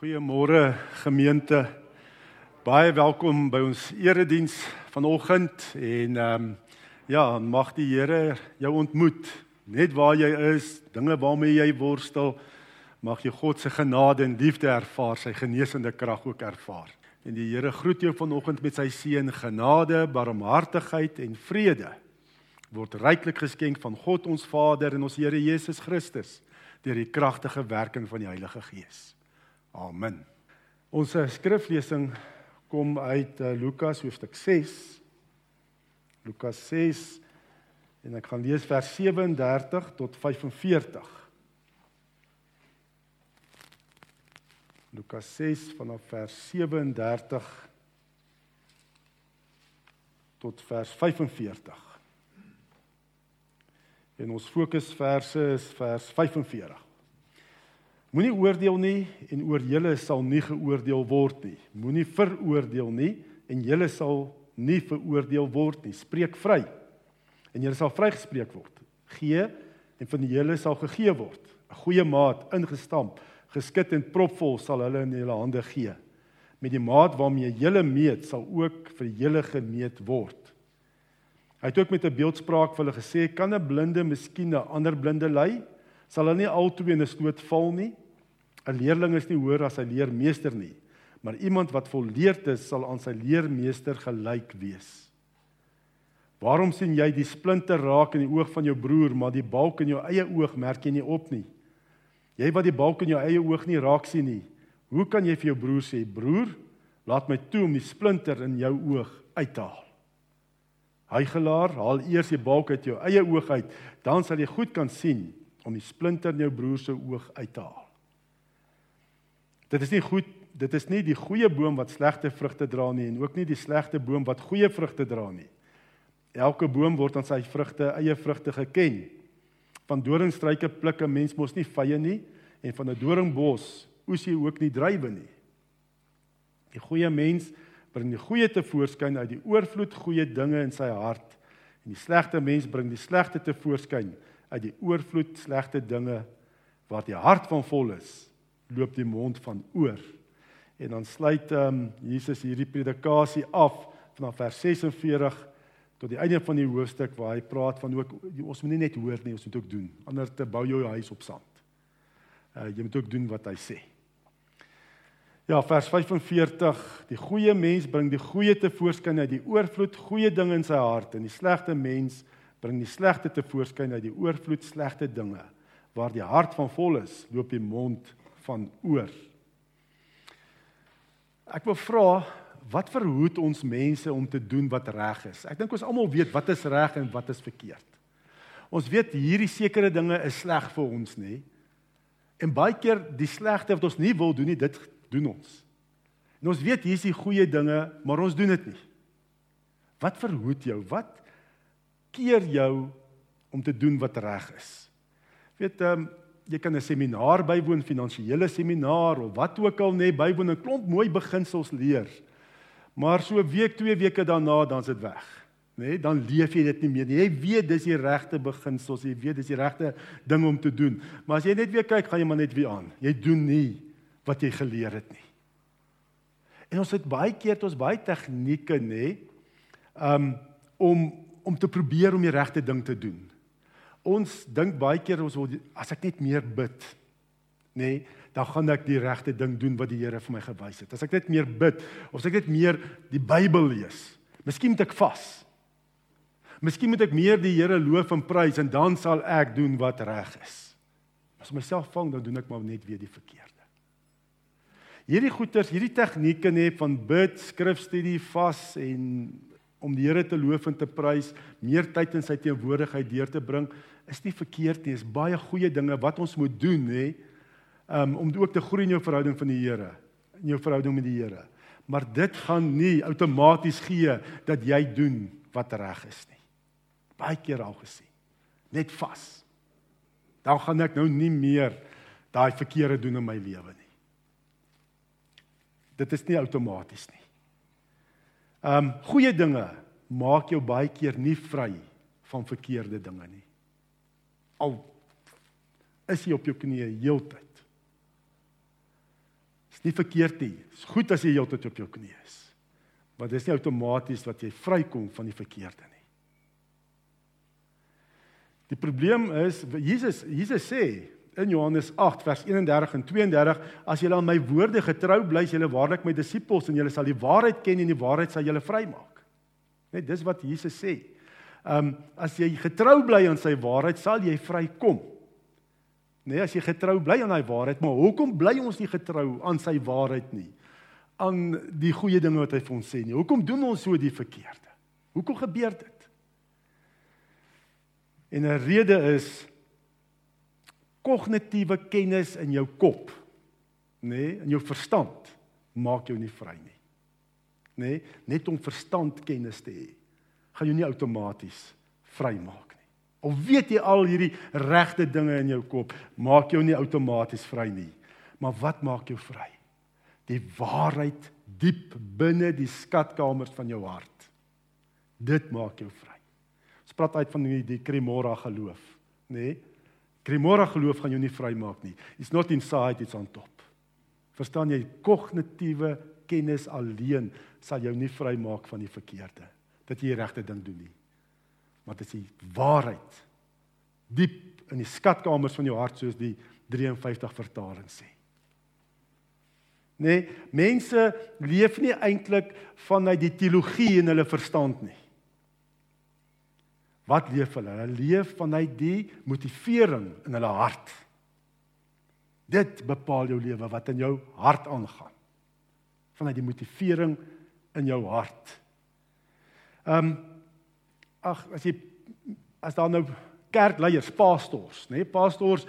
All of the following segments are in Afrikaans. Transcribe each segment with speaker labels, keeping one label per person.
Speaker 1: Goeiemôre gemeente. Baie welkom by ons erediens vanoggend en ehm um, ja, mag die Here jou ontmoet net waar jy is, dinge waarmee jy worstel, mag jy God se genade en liefde ervaar, sy genesende krag ook ervaar. En die Here groet jou vanoggend met sy seën, genade, barmhartigheid en vrede word ryklik geskenk van God ons Vader en ons Here Jesus Christus deur die kragtige werking van die Heilige Gees. Amen. Ons eh, skriflesing kom uit uh, Lukas hoofstuk 6. Lukas 6 en ek gaan lees vers 37 tot 45. Lukas 6 vanaf vers 37 tot vers 45. En ons fokusverse is vers 45. Moenie oordeel nie en oor julle sal nie geoordeel word nie. Moenie veroordeel nie en julle sal nie veroordeel word nie. Spreek vry en julle sal vrygespreek word. Gee en van julle sal gegee word. 'n Goeie maat ingestamp, geskit en propvol sal hulle in julle hande gee. Met die maat waarmee julle meet sal ook vir julle gemeet word. Hy het ook met 'n beeldspraak vir hulle gesê: "Kan 'n blinde miskien 'n ander blinde lei? Sal hulle nie albei in 'n sloot val nie? 'n Leerling is nie hoër as sy leermeester nie, maar iemand wat volleerd is, sal aan sy leermeester gelyk wees." Waarom sien jy die splinter raak in die oog van jou broer, maar die balk in jou eie oog merk jy nie op nie? Jy wat die balk in jou eie oog nie raak sien nie, hoe kan jy vir jou broer sê: "Broer, laat my toe om die splinter in jou oog uit te haal"? Hygelaar, haal eers die balk uit jou eie oog uit, dan sal jy goed kan sien om die splinter in jou broer se oog uit te haal. Dit is nie goed, dit is nie die goeie boom wat slegte vrugte dra nie en ook nie die slegte boom wat goeie vrugte dra nie. Elke boom word aan sy vrugte eie vrugte geken. Van doringstruike pluk 'n mens mos nie vye nie en van 'n doringbos oes jy ook nie druiwe nie. Die goeie mens bring die goeie te voorskyn uit die oorvloed goeie dinge in sy hart en die slegte mens bring die slegte te voorskyn uit die oorvloed slegte dinge wat die hart van vol is loop die mond van oor en dan sluit um, Jesus hierdie predikasie af vanaf vers 46 tot die einde van die hoofstuk waar hy praat van ook ons moet nie net hoor nie ons moet ook doen anders te bou jou huis op sand uh, jy moet ook doen wat hy sê Ja, vers 45. Die goeie mens bring die goeie te voorskyn uit die oorvloed goeie dinge in sy hart en die slegte mens bring die slegte te voorskyn uit die oorvloed slegte dinge. Waar die hart van vol is, loop die mond van oor. Ek wil vra, wat verhoed ons mense om te doen wat reg is? Ek dink ons almal weet wat is reg en wat is verkeerd. Ons weet hierdie sekere dinge is sleg vir ons, nê? En baie keer die slegte wat ons nie wil doen nie, dit doen ons. En ons weet hier is die goeie dinge, maar ons doen dit nie. Wat verhoed jou? Wat keer jou om te doen wat reg is? Weet ehm um, jy kan 'n seminaar bywoon, finansiële seminaar of wat ook al nê, bywoon 'n klomp mooi beginsels leer. Maar so 'n week, twee weke daarna dan's dit weg. Nê, dan leef jy dit nie meer nie. Jy weet dis die regte beginsels, jy weet dis die regte ding om te doen. Maar as jy net weer kyk, gaan jy maar net weer aan. Jy doen nie wat jy geleer het nie. En ons het baie keer het ons baie tegnieke nê um om om te probeer om die regte ding te doen. Ons dink baie keer ons wil as ek net meer bid nê dan gaan ek die regte ding doen wat die Here vir my gewys het. As ek net meer bid of as ek net meer die Bybel lees. Miskien moet ek vas. Miskien moet ek meer die Here loof en prys en dan sal ek doen wat reg is. As myself vang dan doen ek maar net weer die verkeerde. Hierdie goeters, hierdie tegnieke nê van bid, skrifstudie, vas en om die Here te loof en te prys, meer tyd in sy teenwoordigheid deur te bring, is nie verkeerd nie. Dit is baie goeie dinge wat ons moet doen nê. Um om ook te groei in jou verhouding van die Here, in jou verhouding met die Here. Maar dit gaan nie outomaties gee dat jy doen wat reg is nie. Baie keer al gesê. Net vas. Dan gaan ek nou nie meer daai verkeerde doen in my lewe nie. Dit is nie outomaties nie. Ehm um, goeie dinge maak jou baie keer nie vry van verkeerde dinge nie. Al is jy op jou knieë heeltyd. Dis nie verkeerd nie. Dis goed as jy heeltyd op jou knie is. Maar dis nie outomaties wat jy vrykom van die verkeerde nie. Die probleem is Jesus Jesus sê in Johannes 8 vers 31 en 32 as julle aan my woorde getrou bly, julle waarlik my disippels en julle sal die waarheid ken en die waarheid sal julle vrymaak. Net dis wat Jesus sê. Ehm um, as jy getrou bly aan sy waarheid, sal jy vrykom. Nee, as jy getrou bly aan daai waarheid, maar hoekom bly ons nie getrou aan sy waarheid nie? Aan die goeie dinge wat hy vir ons sê nie. Hoekom doen ons so die verkeerde? Hoekom gebeur dit? En 'n rede is kognitiewe kennis in jou kop, nê, nee, in jou verstand maak jou nie vry nie. Nê, nee, net om verstand kennis te hê, gaan jou nie outomaties vry maak nie. Of weet jy al hierdie regte dinge in jou kop maak jou nie outomaties vry nie. Maar wat maak jou vry? Die waarheid diep binne die skatkamers van jou hart. Dit maak jou vry. Ons praat uit van die, die Kremora geloof, nê? Nee? Kremora geloof gaan jou nie vrymaak nie. It's not inside, it's on top. Verstaan jy? Kognitiewe kennis alleen sal jou nie vrymaak van die verkeerde. Dat jy die regte ding doen nie. Maar dit is die waarheid diep in die skatkamers van jou hart soos die 53 vertaling sê. Nee, mense leef nie eintlik vanuit die teologie en hulle verstand nie. Wat leef hulle? Hulle leef vanuit die motivering in hulle hart. Dit bepaal jou lewe wat in jou hart aangaan. Vanuit die motivering in jou hart. Ehm um, ag as jy as daar nou kerkleiers, pastors, nê, nee, pastors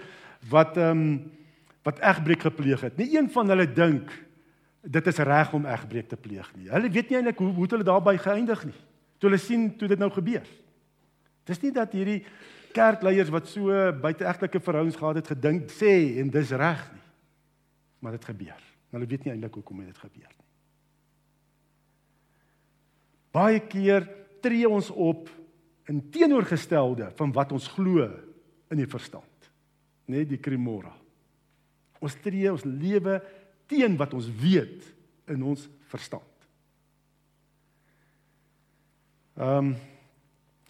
Speaker 1: wat ehm um, wat egbreek gepleeg het. Nie een van hulle dink dit is reg om egbreek te pleeg nie. Hulle weet nie eintlik hoe hoe hulle daarbey geëindig nie. Toe hulle sien toe dit nou gebeur. Dis nie dat hierdie kerkleiers wat so buiteegtelike verhoudings gehad het gedink sê en dis reg nie. Maar dit gebeur. Hulle weet nie eintlik hoekom dit gebeur nie. Baie keer tree ons op in teenoorgestelde van wat ons glo in die verstand. Net die krimora. Ons tree ons lewe teen wat ons weet in ons verstand. Ehm um,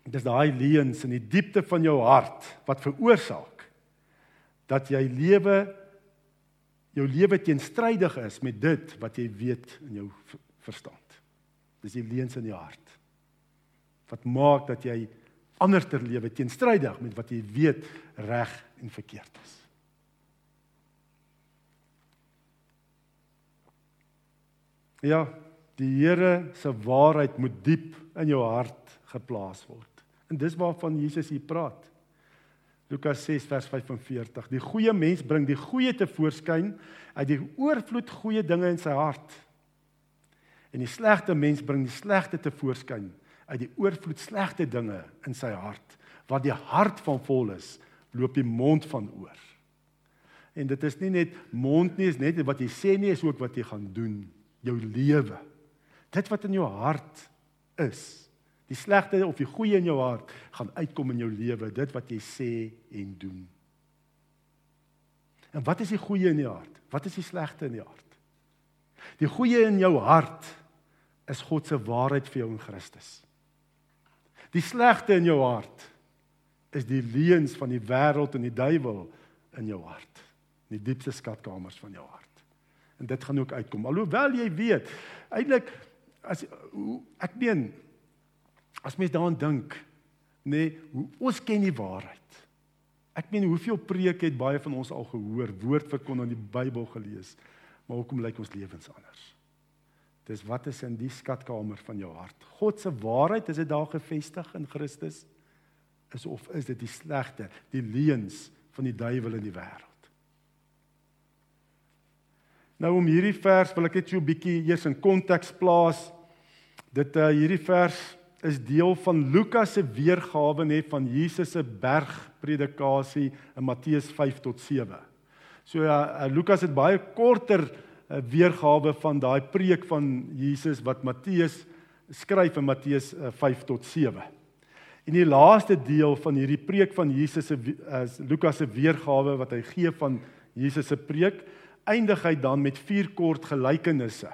Speaker 1: Dis daai leuns in die diepte van jou hart wat veroorsaak dat jy lewe jou lewe teenstrydig is met dit wat jy weet in jou verstand. Dis die leuns in jou hart wat maak dat jy anders ter lewe teenstrydig met wat jy weet reg en verkeerd is. Ja, die Here se waarheid moet diep in jou hart geplaas word. En dis waarvan Jesus hier praat. Lukas 6 vers 45. Die goeie mens bring die goeie te voorskyn uit die oorvloed goeie dinge in sy hart. En die slegte mens bring die slegte te voorskyn uit die oorvloed slegte dinge in sy hart. Wat die hart van vol is, loop die mond van oor. En dit is nie net mond nie, is net wat jy sê nie, is ook wat jy gaan doen, jou lewe. Dit wat in jou hart is, Die slegte of die goeie in jou hart gaan uitkom in jou lewe, dit wat jy sê en doen. En wat is die goeie in jou hart? Wat is die slegte in jou hart? Die goeie in jou hart is God se waarheid vir jou in Christus. Die slegte in jou hart is die leuns van die wêreld en die duiwel in jou hart, in die diepste skatkamers van jou hart. En dit gaan ook uitkom. Alhoewel jy weet, eintlik as ek meen As mens daaraan dink, nê, nee, ons ken die waarheid. Ek meen hoeveel preke het baie van ons al gehoor, woord verkondig in die Bybel gelees, maar hoekom lyk ons lewens anders? Dis wat is in die skatkamer van jou hart? God se waarheid is dit daar gefestig in Christus? Is of is dit die slegte, die leuns van die duiwel in die wêreld? Nou om hierdie vers wil ek net so 'n bietjie eers in konteks plaas. Dit uh hierdie vers is deel van Lukas se weergawe nê van Jesus se bergpredikasie in Matteus 5 tot 7. So uh, Lukas het baie korter uh, weergawe van daai preek van Jesus wat Matteus skryf in Matteus uh, 5 tot 7. En die laaste deel van hierdie preek van Jesus se uh, Lukas se weergawe wat hy gee van Jesus se preek eindig hy dan met vier kort gelykenisse.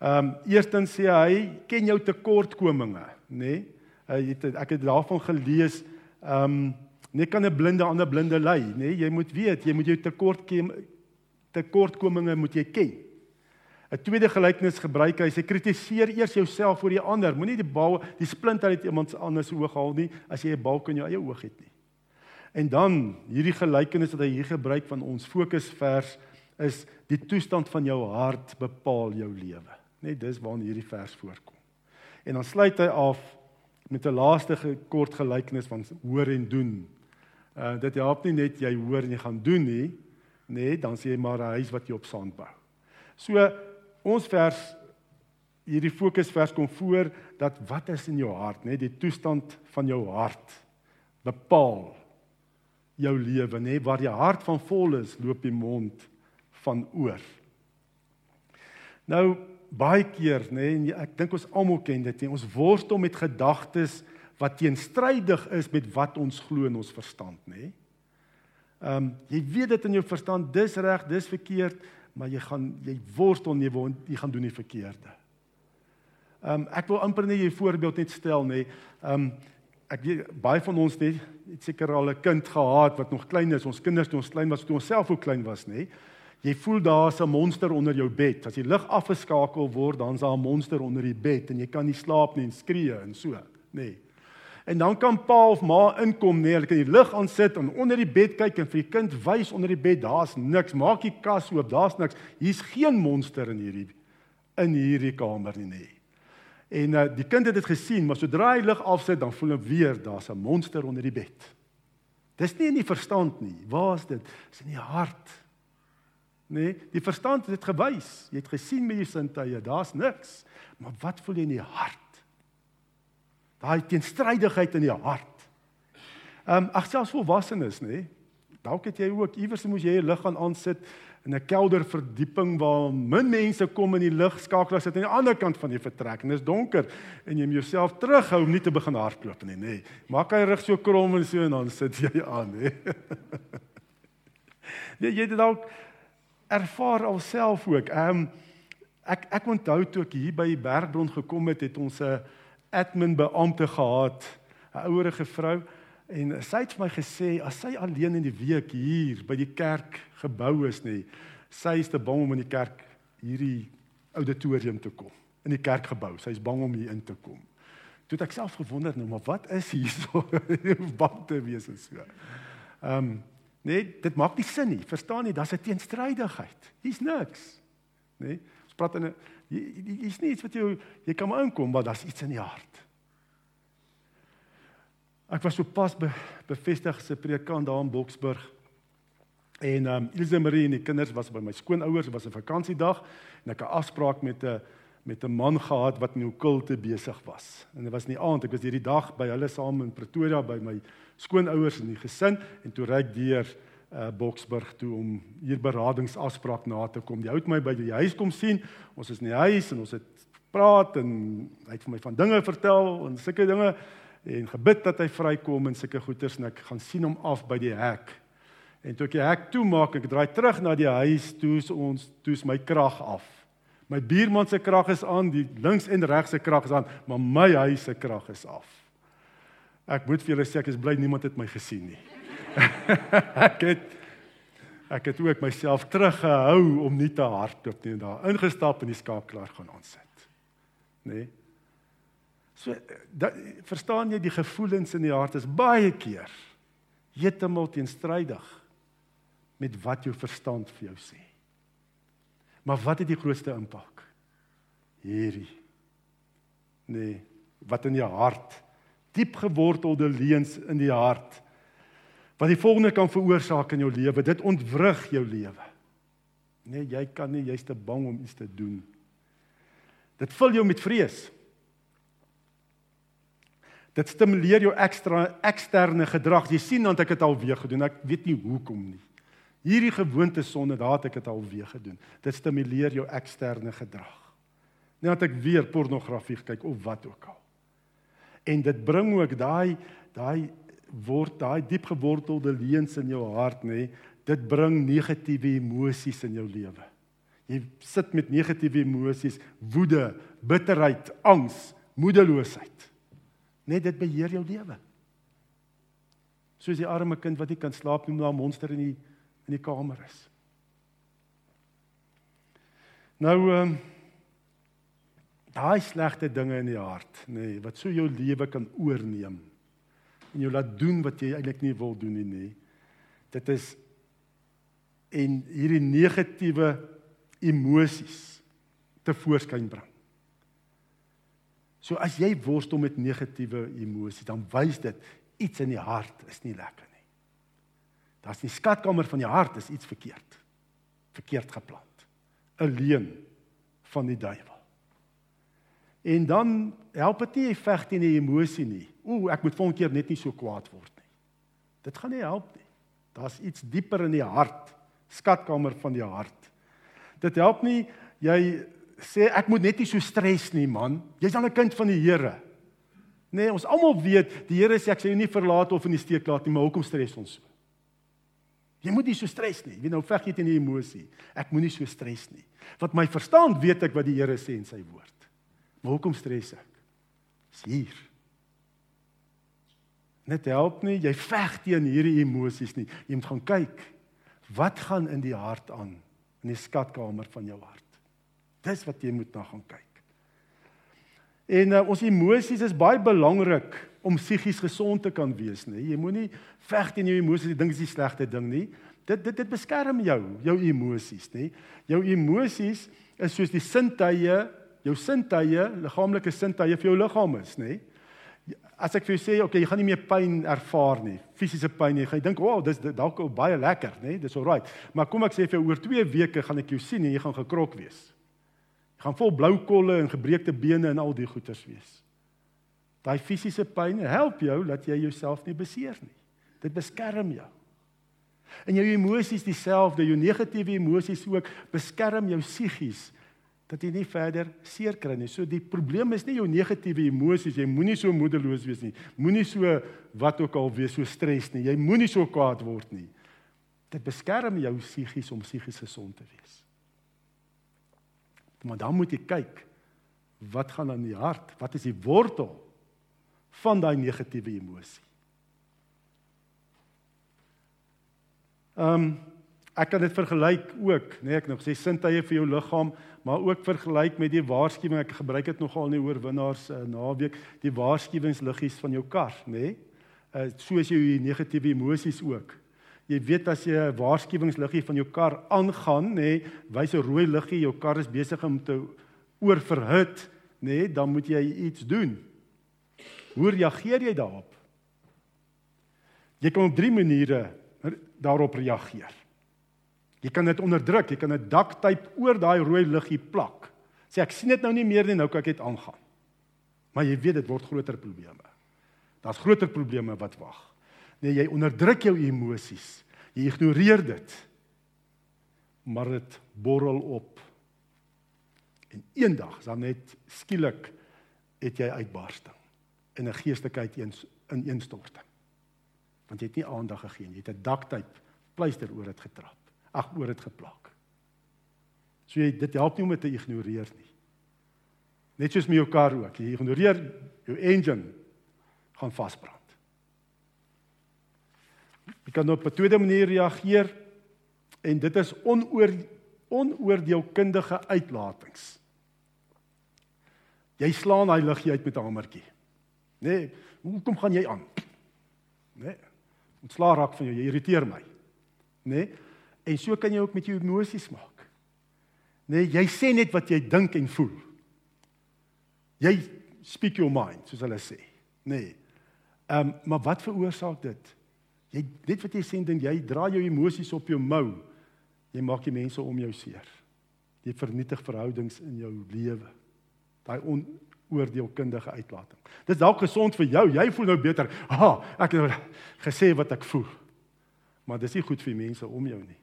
Speaker 1: Ehm um, eerstens sê hy ken jou tekortkominge, nê? Nee? Hy het ek het daarvan gelees ehm um, net kan 'n blinde ander blinde lei, nê? Nee? Jy moet weet, jy moet jou tekort tekortkominge moet jy ken. 'n Tweede gelykenis gebruik hy sê kritiseer eers jouself voor die ander. Moenie die bal, die splint uit iemand anders oog haal nie as jy 'n balk in jou eie oog het nie. En dan hierdie gelykenis wat hy hier gebruik van ons fokusvers is die toestand van jou hart bepaal jou lewe. Net dis waar hierdie vers voorkom. En dan sluit hy af met 'n laaste kort gelykenis van hoor en doen. Uh dit help nie net jy hoor en jy gaan doen nie, nee, dan sê jy maar 'n huis wat jy op sand bou. So ons vers hierdie fokusvers kom voor dat wat is in jou hart, nê, die toestand van jou hart bepaal jou lewe, nê, waar jou hart van vol is, loop die mond van oor. Nou baie keer, nê, ek dink ons almal ken dit, nie, ons worstel met gedagtes wat teenstrydig is met wat ons glo in ons verstand, nê. Ehm um, jy weet dit in jou verstand, dis reg, dis verkeerd, maar jy gaan jy worstel nie want jy gaan doen die verkeerde. Ehm um, ek wil amper net 'n voorbeeld net stel nê. Ehm um, ek weet baie van ons net het seker al 'n kind gehad wat nog klein is. Ons kinders toe ons klein was, toe ons self ook klein was nê. Jy voel daar's 'n monster onder jou bed. As die lig afgeskakel word, dan's daar 'n monster onder die bed en jy kan nie slaap nie en skree en so nê. En dan kan pa of ma inkom nee, hulle kan die lig aan sit en onder die bed kyk en vir die kind wys onder die bed, daar's niks. Maak die kas oop, daar's niks. Hier's geen monster in hierdie in hierdie kamer nie nê. En uh, die kind het dit gesien, maar sodra hy lig afsit, dan voel hy weer daar's 'n monster onder die bed. Dis nie in die verstand nie. Waar is dit? Dis in die hart. Nee, die verstand het dit gewys. Jy het gesien met jou sintuie, daar's niks. Maar wat voel jy in die hart? daai teenstrydigheid in die hart. Ehm um, ag selfs volwassenes, nê? Dalk het jy ook iewers moet jy 'n lig aan aansit in 'n kelderverdieping waar min mense kom in die lig skakel as dit aan die ander kant van die vertrek en dit is donker en jy moet jouself terughou om nie te begin hardloop nie, nê. Maak hy rig so krom en so en dan sit jy aan, nê. jy jy dit dalk ervaar alself ook. Ehm ek ek onthou toe ek hier by bergbron gekom het, het ons 'n admin beampte gehad, 'n ouerige vrou en sy het vir my gesê as sy alleen in die week hier by die kerk gebou is nie, sy is te bang om in die kerk hierdie auditorium te kom, in die kerkgebou. Sy is bang om hier in te kom. Toe het ek self gewonder nou, maar wat is hierso bang te wees en so. Ehm um, nee, dit maak nie sin nie. Verstaan jy? Daar's 'n teenstrydigheid. Hier's niks. Nee, ons praat in 'n Dis nie iets wat jy jy kan inkom, maar daar's iets in die hart. Ek was so pas be, bevestig se predikant daar in Boksburg. En ehm um, Elise Marie en die kinders was by my skoonouers, was 'n vakansiedag en ek 'n afspraak met 'n met 'n man gehad wat in okulte besig was. En dit was in die aand, ek was hierdie dag by hulle saam in Pretoria by my skoonouers en die gesin en toe ry ek deur uh Boksburg toe om hier beradingsafspraak na te kom. Die ou het my by die huis kom sien. Ons is in die huis en ons het praat en hy het vir my van dinge vertel en sulke dinge en gebid dat hy vrykom en sulke goeters en ek gaan sien hom af by die hek. En toe ek die hek toemaak, ek draai terug na die huis, toe ons toe is my krag af. My buurman se krag is aan, die links en regs se krag is aan, maar my huis se krag is af. Ek moet vir julle sê ek is bly niemand het my gesien nie. ek het ek het ook myself teruggehou om nie te hardloop nie en daar ingestap en die skakelaar gaan aansit. Nê? Nee? So dat, verstaan jy die gevoelens in die hart is baie keer heeltemal teenstrydig met wat jou verstand vir jou sê. Maar wat het die grootste impak? Hierdie. Nee, wat in jou hart diep gewortelde leuns in die hart wat die volgende kan veroorsaak in jou lewe. Dit ontwrig jou lewe. Nee, jy kan nie, jy's te bang om iets te doen. Dit vul jou met vrees. Dit stimuleer jou ekstra eksterne gedrag. Jy sien dan ek het al weer gedoen. Ek weet nie hoekom nie. Hierdie gewoonte sonde, daar het ek dit al weer gedoen. Dit stimuleer jou eksterne gedrag. Nie dat ek weer pornografie kyk of wat ook al. En dit bring ook daai daai word daai diep gewortelde leuns in jou hart nê dit bring negatiewe emosies in jou lewe. Jy sit met negatiewe emosies, woede, bitterheid, angs, moedeloosheid. Net dit beheer jou lewe. Soos die arme kind wat nie kan slaap nie omdat 'n monster in die in die kamer is. Nou ehm daai slegte dinge in die hart, nê, nee, wat so jou lewe kan oorneem en jou laat doen wat jy eintlik nie wil doen nie, nê. Dit is en hierdie negatiewe emosies te voorskyn bring. So as jy worstel met negatiewe emosies, dan wys dit iets in die hart is nie lekker nie. Daar's die skatkamer van die hart is iets verkeerd. Verkeerd geplant. 'n Leuen van die duiwel. En dan help dit nie jy veg teen die emosie nie. Ooh, ek moet volgende keer net nie so kwaad word nie. Dit gaan nie help nie. Daar's iets dieper in die hart, skatkamer van die hart. Dit help nie jy sê ek moet net nie so stres nie, man. Jy's dan 'n kind van die Here. Nee, ons almal weet die Here sê ek sal jou nie verlaat of in die steek laat nie, maar hoekom stres ons so? Jy moet nie so stres nie. Wie nou veg jy teen die emosie? Ek moenie so stres nie. Wat my verstand weet ek wat die Here sê in sy woord. Maar hoekom stres ek? Dis hier. Net help nie jy veg teen hierdie emosies nie. Jy moet gaan kyk wat gaan in die hart aan in die skatkamer van jou hart. Dis wat jy moet na gaan kyk. En uh, ons emosies is baie belangrik om psigies gesond te kan wees, nê? Jy moenie veg teen jou emosies, jy dink dit is 'n slegte ding nie. Dit dit dit beskerm jou, jou emosies, nê? Jou emosies is soos die sintuie jou sintuie, liggaamlike sintuie vir jou liggaam is, nê? As ek vir jou sê, okay, jy gaan nie meer pyn ervaar nie, fisiese pyn nie. Jy gaan dink, "Wow, dis dalk baie lekker, nê? Dis alright." Maar kom ek sê vir jou oor 2 weke gaan ek jou sien en jy gaan gekrok wees. Jy gaan vol blou kolle en gebreekte bene en al die goeters wees. Daai fisiese pyn help jou dat jy jouself nie beseer nie. Dit beskerm jou. En jou emosies dieselfde, jou negatiewe emosies ook beskerm jou psigies dat jy nie verder seer kry nie. So die probleem is nie jou negatiewe emosies, jy moenie so moedeloos wees nie. Moenie so wat ook al wees, so stres nie. Jy moenie so kwaad word nie. Dit beskerm jou psigies om psigies gesond te wees. Maar dan moet jy kyk wat gaan aan die hart? Wat is die wortel van daai negatiewe emosie? Ehm um, ek kan dit vergelyk ook, nê, nee, ek nog sê sintuie vir jou liggaam maar ook vergelyk met die waarskuwing ek gebruik dit nogal in die oorwinnaars uh, naweek die waarskuwingsliggies van jou kar nê nee? uh, soos jou negatiewe emosies ook jy weet as jy 'n waarskuwingsliggie van jou kar aangaan nê nee, wys 'n rooi liggie jou kar is besig om te oorverhit nê nee, dan moet jy iets doen hoe reageer jy daarop jy kan op drie maniere daarop reageer Jy kan dit onderdruk, jy kan 'n daktyp oor daai rooi liggie plak. Sê ek sien dit nou nie meer nie, nou kan ek dit aangaan. Maar jy weet dit word groter probleme. Daar's groter probleme wat wag. Nee, jy onderdruk jou emosies. Jy ignoreer dit. Maar dit borrel op. En eendag dan net skielik het jy uitbarsting in 'n geestelike ineenstorting. Want jy het nie aandag gegee nie. Jy het 'n daktyp pleister oor dit getrap ag oor dit geplak. So jy dit help nie om dit te ignoreer nie. Net soos met jou kar ook. Jy ignoreer jou engine gaan vasbrand. Jy kan op 'n tweede manier reageer en dit is onoor onoordeelkundige uitlatings. Jy slaan daai liggie uit met 'n hamertjie. Nê? Nee, hoekom gaan jy aan? Nê? Nee, ontslaa raak van jou, jy irriteer my. Nê? Nee, En so kan jy ook met jou emosies maak. Nee, jy sê net wat jy dink en voel. Jy speak your mind, soos hulle sê. Nee. Ehm, um, maar wat veroorsaak dit? Jy net wat jy sê ding, jy dra jou emosies op jou mou. Jy maak die mense om jou seer. Jy vernietig verhoudings in jou lewe. Daai onoordeelkundige uitlating. Dis dalk gesond vir jou. Jy voel nou beter. Ha, ek het nou gesê wat ek voel. Maar dis nie goed vir mense om jou nie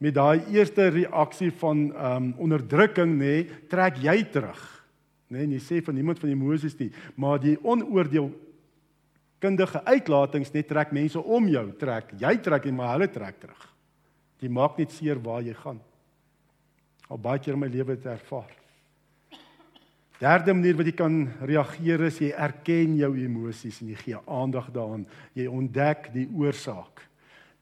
Speaker 1: met daai eerste reaksie van ehm um, onderdrukking nê, nee, trek jy terug. Nê, nee, en jy sê van niemand van die Moses nie, maar die onoordeel kundige uitlatings net trek mense om jou trek. Jy trek nie, maar hulle trek terug. Jy maak net seer waar jy gaan. Al baie keer in my lewe het ervaar. Derde manier wat jy kan reageer is jy erken jou emosies en jy gee aandag daaraan. Jy ontdek die oorsaak.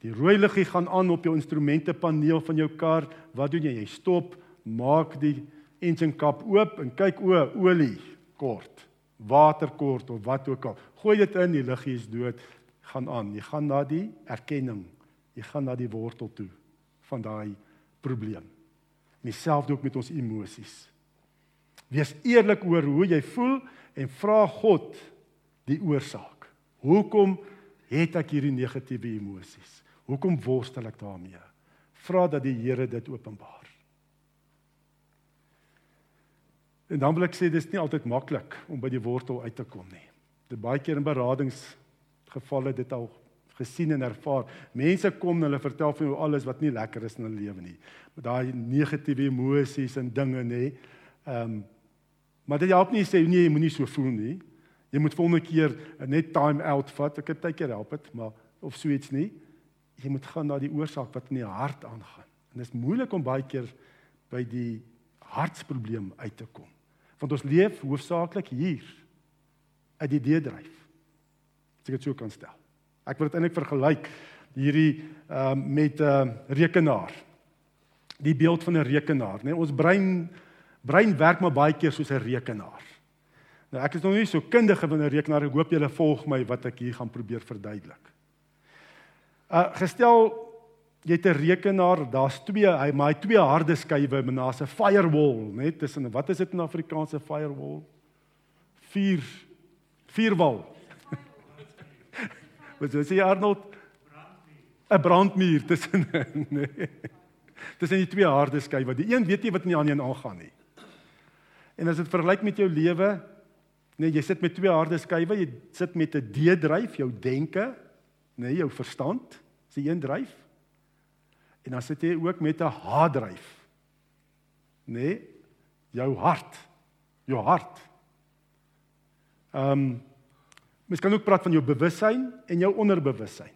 Speaker 1: Die rooi liggie gaan aan op jou instrumentepaneel van jou kar. Wat doen jy? Jy stop, maak die engine kap oop en kyk o, olie kort, water kort of wat ook al. Gooi dit in, die liggie is dood, gaan aan. Jy gaan na die erkenning. Jy gaan na die wortel toe van daai probleem. Dieselfde ook met ons emosies. Wees eerlik oor hoe jy voel en vra God die oorsaak. Hoekom het ek hierdie negatiewe emosies? Hoekom worstel ek daarmee? Vra dat die Here dit openbaar. En dan wil ek sê dis nie altyd maklik om by die wortel uit te kom nie. Dit baie keer in beradingsgevalle dit al gesien en ervaar. Mense kom en hulle vertel vir jou alles wat nie lekker is in hulle lewe nie. Met daai negatiewe emosies en dinge nê. Ehm um, Maar dit help nie sê nee, jy moenie so voel nie. Jy moet volgende keer net time out vat. Ek het baie keer help dit, maar of so iets nie. Jy moet gaan na die oorsaak wat in die hart aangaan. En dit is moeilik om baie keer by die hartsprobleem uit te kom. Want ons leef hoofsaaklik hier uit die deedryf. As ek dit so kan stel. Ek wil dit eintlik vergelyk hierdie ehm uh, met 'n uh, rekenaar. Die beeld van 'n rekenaar, né? Nee, ons brein brein werk maar baie keer soos 'n rekenaar. Nou ek is nog nie so kundige van 'n rekenaar. Ek hoop julle volg my wat ek hier gaan probeer verduidelik. Uh gestel jy het 'n rekenaar, daar's twee, hy maar hy twee harde skywe met 'n firewall, net tussen wat is dit in Afrikaanse firewall? Vier vierwal. Wat sê jy Arnold? 'n Brandmuur tussen nee. Tussen die twee harde skywe. Die een weet nie wat in die ander een aangaan nie. En as dit vergelyk met jou lewe, nee, jy sit met twee harde skywe, jy sit met 'n D-dryf, jou denke, nee, jou verstand, is die een dryf. En dan sit jy ook met 'n H-dryf. Nee, jou hart, jou hart. Ehm um, mens kan ook praat van jou bewussyn en jou onderbewussyn.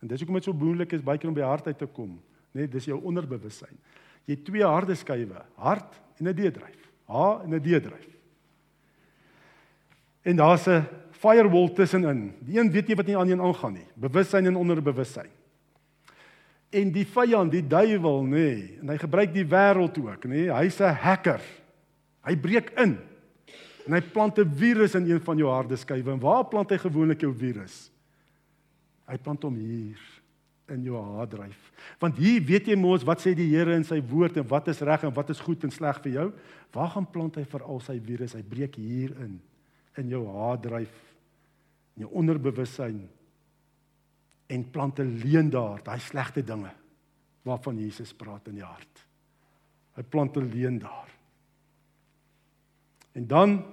Speaker 1: En dis hoekom dit so moeilik is baie keer om by hart uit te kom. Nee, dis jou onderbewussyn. Jy het twee harde skywe, hart en 'n D-dryf. H en 'n D-dryf. En daar's 'n firewall tussenin. Die een weet nie wat nie aan een aangaan nie. Bewussyn en onderbewussyn. En die vyand, die duiwel, nê, nee, en hy gebruik die wêreld ook, nê. Nee, Hy's 'n hacker. Hy breek in. En hy plant 'n virus in een van jou harde skywe. En waar plant hy gewoonlik jou virus? Hy plant hom hier in jou harddryf. Want hier weet jy mos wat sê die Here in sy woord en wat is reg en wat is goed en sleg vir jou. Waar gaan plant hy vir al sy virus? Hy breek hier in in jou harddryf, in jou onderbewussyn en plant 'n leuen daar, daai slegte dinge waarvan Jesus praat in die hart. Hy plant 'n leuen daar. En dan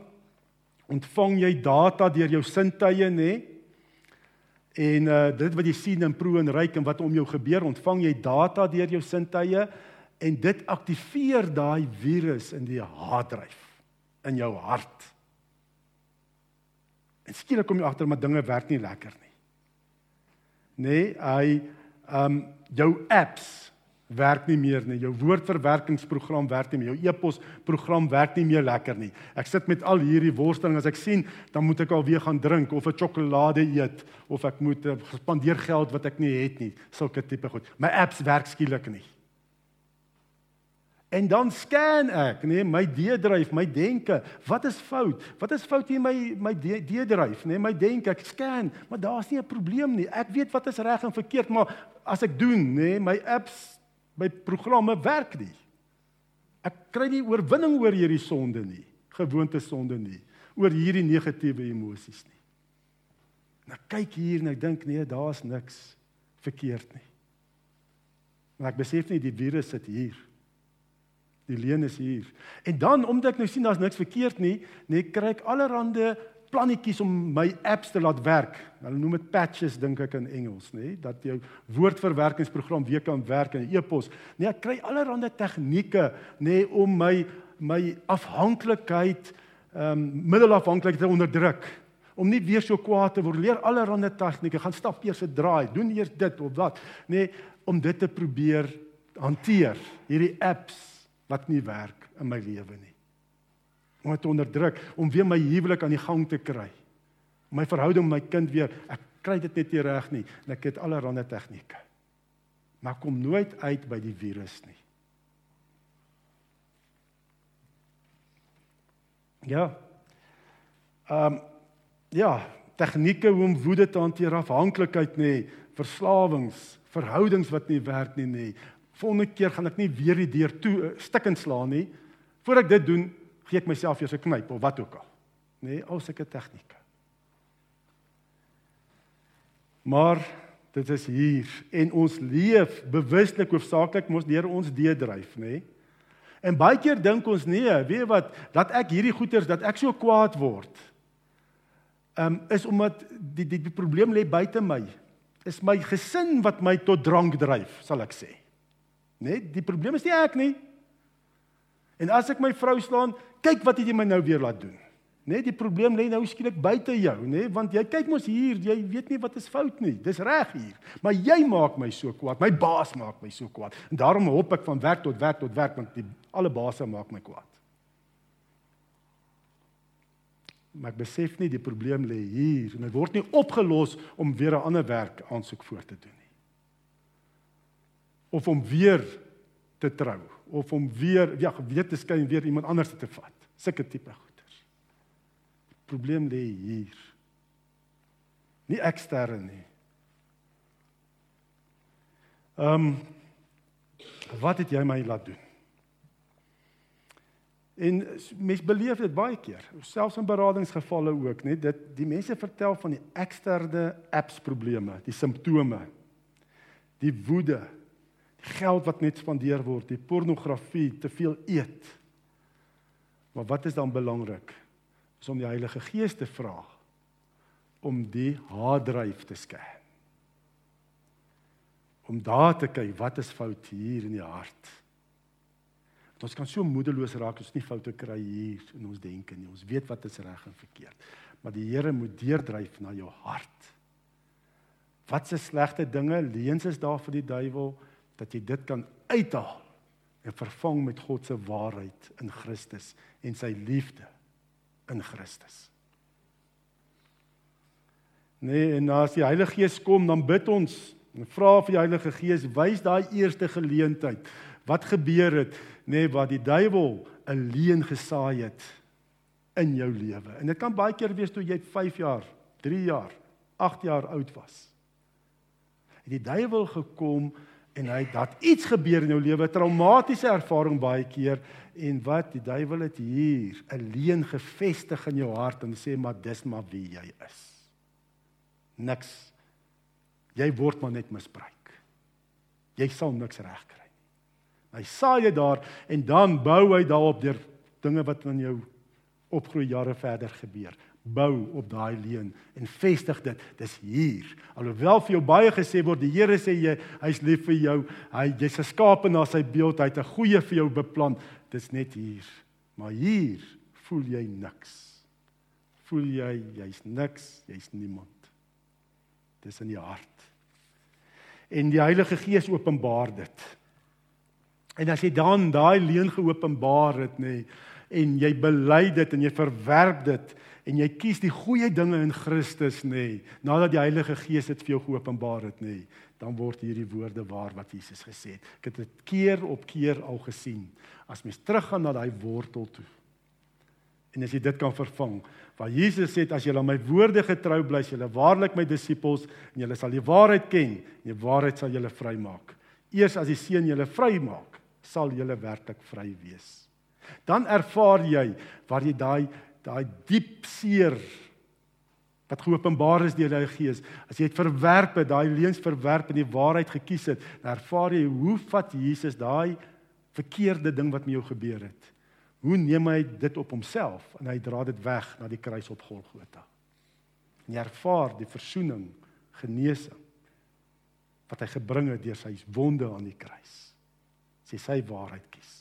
Speaker 1: ontvang jy data deur jou sintuie, nê? Nee? En uh dit wat jy sien in pro en ryk en wat om jou gebeur, ontvang jy data deur jou sintuie en dit aktiveer daai virus in die harddryf in jou hart. En skielik kom jy agter maar dinge werk nie lekker nie. Nee, hy um jou apps werk nie meer nie. Jou woordverwerkingsprogram werk nie meer. Jou e-pos program werk nie meer lekker nie. Ek sit met al hierdie worsteling as ek sien, dan moet ek alweer gaan drink of 'n sjokolade eet of ek moet uh, spandeer geld wat ek nie het nie. Sulke tipe goed. My apps werk skielik nie. En dan scan ek, nee, my D-dryf, my denke. Wat is fout? Wat is fout hier my my D-dryf, nee, my denke. Ek scan, maar daar's nie 'n probleem nie. Ek weet wat is reg en verkeerd, maar as ek doen, nee, my apps my programme werk nie. Ek kry nie oorwinning oor hierdie sonde nie, gewoonte sonde nie, oor hierdie negatiewe emosies nie. En ek kyk hier en ek dink nee, daar's niks verkeerd nie. Maar ek besef nie die virus sit hier. Die leen is hier. En dan omdat ek nou sien daar's niks verkeerd nie, nee, kry ek allerhande plannetjies om my apps te laat werk. Hulle noem dit patches dink ek in Engels, nê, dat jou woordverwerkingsprogram weer kan werk in e-pos. Nee, ek kry allerlei tegnieke, nê, om my my afhanklikheid, ehm um, middelafhanklikheid te onderdruk om nie weer so kwaad te word. Leer allerlei tegnieke, gaan stap eers 'n draai, doen eers dit of wat, nê, nee, om dit te probeer hanteer. Hierdie apps wat nie werk in my lewe nie. Om dit onderdruk, om weer my huwelik aan die gang te kry. My verhouding met my kind weer, ek kry dit net nie reg nie en ek het allerlei tegnieke. Maar kom nooit uit by die virus nie. Ja. Ehm um, ja, tegnieke hoe om woede te hanteer, afhanklikheid nê, nee, verslawings, verhoudings wat nie werk nie nê. Volgende keer gaan ek nie weer die deur toe uh, stikkend slaan nie. Voordat ek dit doen, gee ek myself eers 'n knyp of wat ook al. Nê, nee, al sulke tegnieke. Maar dit is hier en ons leef bewuslik hoofsaaklik mos deur ons deedryf, nê? Nee. En baie keer dink ons nee, weet wat, dat ek hierdie goeters dat ek so kwaad word. Ehm um, is omdat die die die probleem lê buite my. Is my gesin wat my tot drank dryf, sal ek sê. Nee, die probleem is nie ek nie. En as ek my vrou slaan, kyk wat het jy my nou weer laat doen. Nee, die probleem lê nou skielik buite jou, nê, nee, want jy kyk mos hier, jy weet nie wat is fout nie. Dis reg hier. Maar jy maak my so kwaad. My baas maak my so kwaad. En daarom hop ek van werk tot werk tot werk want die alle baase maak my kwaad. Maar ek besef nie die probleem lê hier en dit word nie opgelos om weer 'n ander werk aansoek voor te doen nie. Of om weer te trou of om weer ja, weer te skyn weer iemand anders te vat. Sulke tipe probleem lê hier. Nie ekstern nie. Ehm um, wat het jy my laat doen? En mens beleef dit baie keer, selfs in beradingsgevalle ook, net dit die mense vertel van die eksterne apps probleme, die simptome, die woede, die geld wat net spandeer word, die pornografie, te veel eet. Maar wat is dan belangrik? is om die Heilige Gees te vra om die haardryf te skerp. Om daar te kyk wat is fout hier in die hart. Want ons kan so moedeloos raak as ons nie foute kry hier in ons denke nie. Ons weet wat is reg en verkeerd. Maar die Here moet deurdryf na jou hart. Wat se slegte dinge leuns is daar vir die duiwel dat jy dit kan uithaal en vervang met God se waarheid in Christus en sy liefde in Christus. Nee, en as die Heilige Gees kom, dan bid ons en vra vir die Heilige Gees, wys daai eerste geleentheid. Wat gebeur het, nê, nee, wat die duiwel 'n leuen gesaai het in jou lewe. En dit kan baie keer wees toe jy 5 jaar, 3 jaar, 8 jaar oud was. Het die duiwel gekom en hy dat iets gebeur in jou lewe, traumatiese ervaring baie keer en wat die duiwel het hier 'n leuen gevestig in jou hart en sê maar dis maar wie jy is. Niks. Jy word maar net misbruik. Jy sal niks reg kry nie. Hy saai jy daar en dan bou hy daarop deur dinge wat in jou opgroei jare verder gebeur bou op daai leuen en vestig dit. Dis hier. Alhoewel vir jou baie gesê word die Here sê jy hy's lief vir jou. Hy jy's geskape na sy beeld. Hy het 'n goeie vir jou beplan. Dis net hier. Maar hier voel jy niks. Voel jy jy's niks, jy's niemand. Dis in die hart. En die Heilige Gees openbaar dit. En as jy dan daai leuen geopenbaar het nê nee, en jy bely dit en jy verwerp dit en jy kies die goeie dinge in Christus nê, nee, nadat die Heilige Gees dit vir jou geopenbaar het nê, nee, dan word hierdie woorde waar wat Jesus gesê het. Ek het dit keer op keer al gesien. As mens teruggaan na daai wortel toe. En as jy dit kan vervang, waar Jesus sê as julle aan my woorde getrou bly, julle waarlik my disippels en julle sal die waarheid ken en die waarheid sal julle vrymaak. Eers as die Seun julle vrymaak, sal julle werklik vry wees. Dan ervaar jy waar jy daai daai diep seer wat geopenbaar is deur die Heilige Gees. As jy dit verwerp daai leuns verwerp en die waarheid gekies het, dan ervaar jy hoe vat Jesus daai verkeerde ding wat met jou gebeur het. Hoe neem hy dit op homself en hy dra dit weg na die kruis op Golgotha. En jy ervaar die verzoening, genesing wat hy gebring het deur sy wonde aan die kruis. Sy sy waarheid kies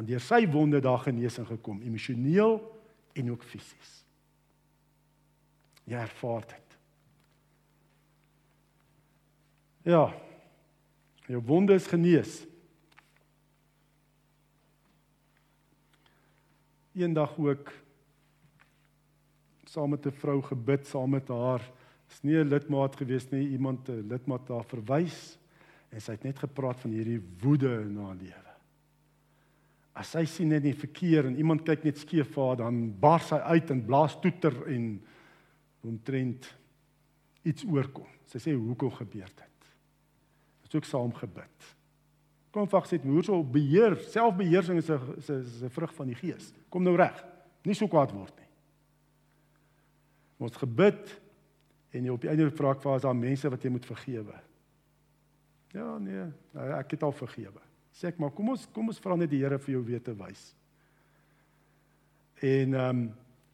Speaker 1: want deur sy wonde daar genesing gekom emosioneel en ook fisies Jy ervaar dit. Ja. Jou wonde is genees. Eendag ook saam met 'n vrou gebid saam met haar. Is nie 'n lidmaat gewees nie, iemand 'n lidmaat daar verwys en sy het net gepraat van hierdie woede in haar lewe. As sy sien net die verkeer en iemand kyk net skeef vir haar, dan bars sy uit en blaas toeter en omtrent iets oorkom. Sy sê hoekom gebeur dit? Ons het ook saam gebid. Kom vak sê hoe so beheer, selfbeheersing is 'n is 'n vrug van die gees. Kom nou reg. Nie so kwaad word nie. Ons gebid en jy op die einde vra ek vir as daar mense wat jy moet vergewe. Ja, nee, ek het al vergewe. Sê ek maar kom ons kom ons vra net die Here vir jou weer te wys. En ehm um,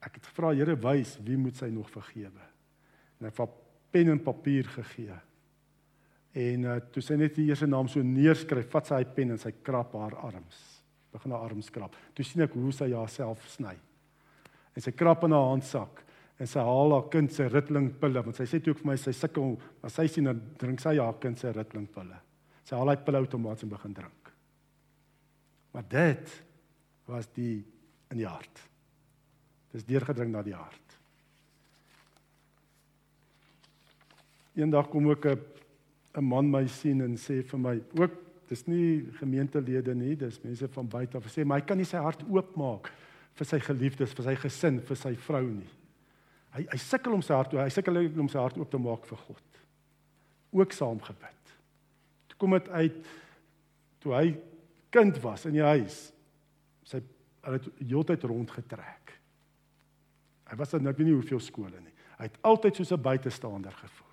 Speaker 1: ek het gevra Here wys wie moet sy nog vergewe. En ek het pen en papier gegee. En uh, toe sy net die eerste naam so neerskryf, vat sy hy pen en sy krap haar arms. Begin haar arms krap. Toe sien ek hoe sy haarself sny. En sy krap in haar handsak en sy haal haar kind se rittlingpille want sy sê toe ook vir my sy sukkel as sy sien dan drink sy haar kind se rittlingpille. Sy haal hy pille outomaties en begin drink. Maar dit was die in die hart. Dis deurgedring na die hart. Eendag kom ook 'n 'n man my sien en sê vir my ook dis nie gemeentelede nie, dis mense van buite af sê maar hy kan nie sy hart oopmaak vir sy geliefdes, vir sy gesin, vir sy vrou nie. Hy hy sukkel om sy hart toe, hy sukkel om sy hart oop te maak vir God. Ook saam gebid. Toe kom dit uit toe hy kind was in die huis. Sy hulle het heeltyd rondgetrek. Hy was dan ek weet nie hoeveel skole nie. Hy het altyd soos 'n buitestander gevoel.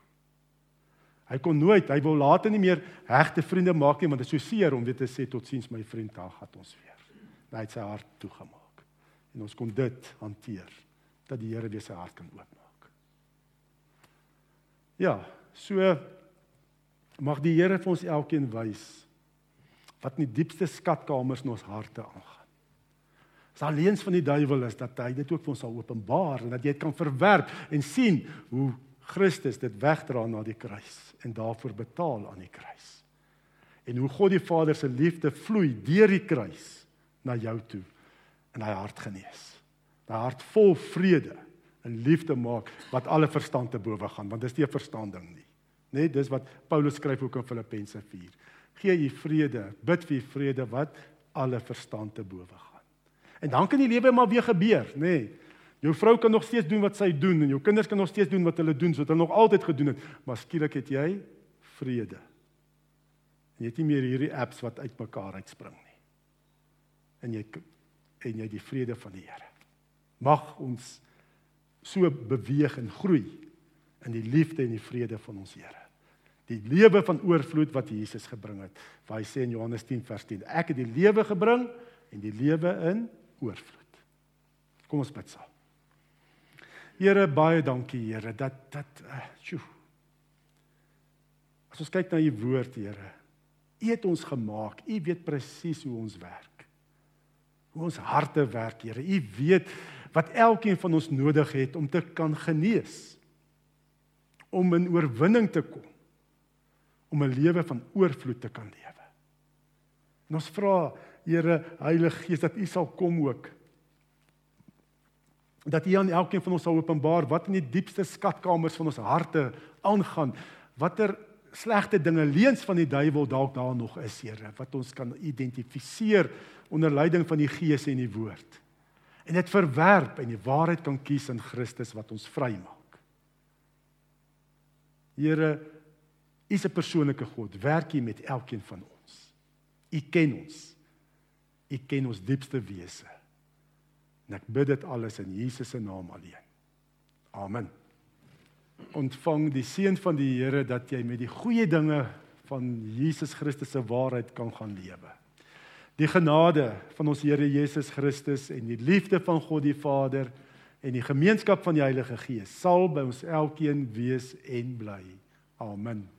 Speaker 1: Hy kon nooit, hy wou later nie meer regte vriende maak nie want dit is so seer om weer te sê totsiens my vriend, daar gaan ons weer. Hy het sy hart toegemaak. En ons kon dit hanteer dat die Here weer sy hart kan oopmaak. Ja, so mag die Here vir ons elkeen wys wat in die diepste skatkamers in ons harte aangaan. As alleen van die duiwel is dat hy dit ook vir ons sal openbaar en dat jy dit kan verwerp en sien hoe Christus dit wegdra na die kruis en daarvoor betaal aan die kruis. En hoe God die Vader se liefde vloei deur die kruis na jou toe in hy hart genees. 'n hart vol vrede en liefde maak wat alle verstand te bowe gaan want dis nie 'n verstanding nie. Net dis wat Paulus skryf ook in Filippense 4. Gee jy vrede, bid vir vrede wat alle verstand te bowe gaan. En dan kan die lewe maar weer gebeur, nê? Nee. Jou vrou kan nog steeds doen wat sy doen en jou kinders kan nog steeds doen wat hulle doen, wat hulle nog altyd gedoen het, maar skielik het jy vrede. En jy het nie meer hierdie apps wat uitmekaar uitspring nie. En jy en jy die vrede van die Here. Mag ons so beweeg en groei in die liefde en die vrede van ons Here. Die lewe van oorvloed wat Jesus gebring het. Waar hy sê in Johannes 10 vers 10, ek het die lewe gebring en die lewe in oorvloed. Kom ons bid saam. Here baie dankie Here dat dat uh, sjoe. As ons kyk na u woord Here, u het ons gemaak. U weet presies hoe ons werk. Hoe ons harte werk Here. U weet wat elkeen van ons nodig het om te kan genees. Om in oorwinning te kom. Om 'n lewe van oorvloed te kan lewe. En ons vra Here Heilige Gees dat U sal kom ook. Dat U aan elkeen van ons sal openbaar wat in die diepste skatkamers van ons harte aangaan. Watter slegte dinge leuns van die duiwel dalk daar nog is, Here, wat ons kan identifiseer onder leiding van die Gees en die woord en dit verwerp en die waarheid kan kies in Christus wat ons vrymaak. Here, U is 'n persoonlike God. Werk U met elkeen van ons. U ken ons. U ken ons diepste wese. En ek bid dit alles in Jesus se naam alleen. Amen. Ontvang die seën van die Here dat jy met die goeie dinge van Jesus Christus se waarheid kan gaan lewe. Die genade van ons Here Jesus Christus en die liefde van God die Vader en die gemeenskap van die Heilige Gees sal by ons elkeen wees en bly. Amen.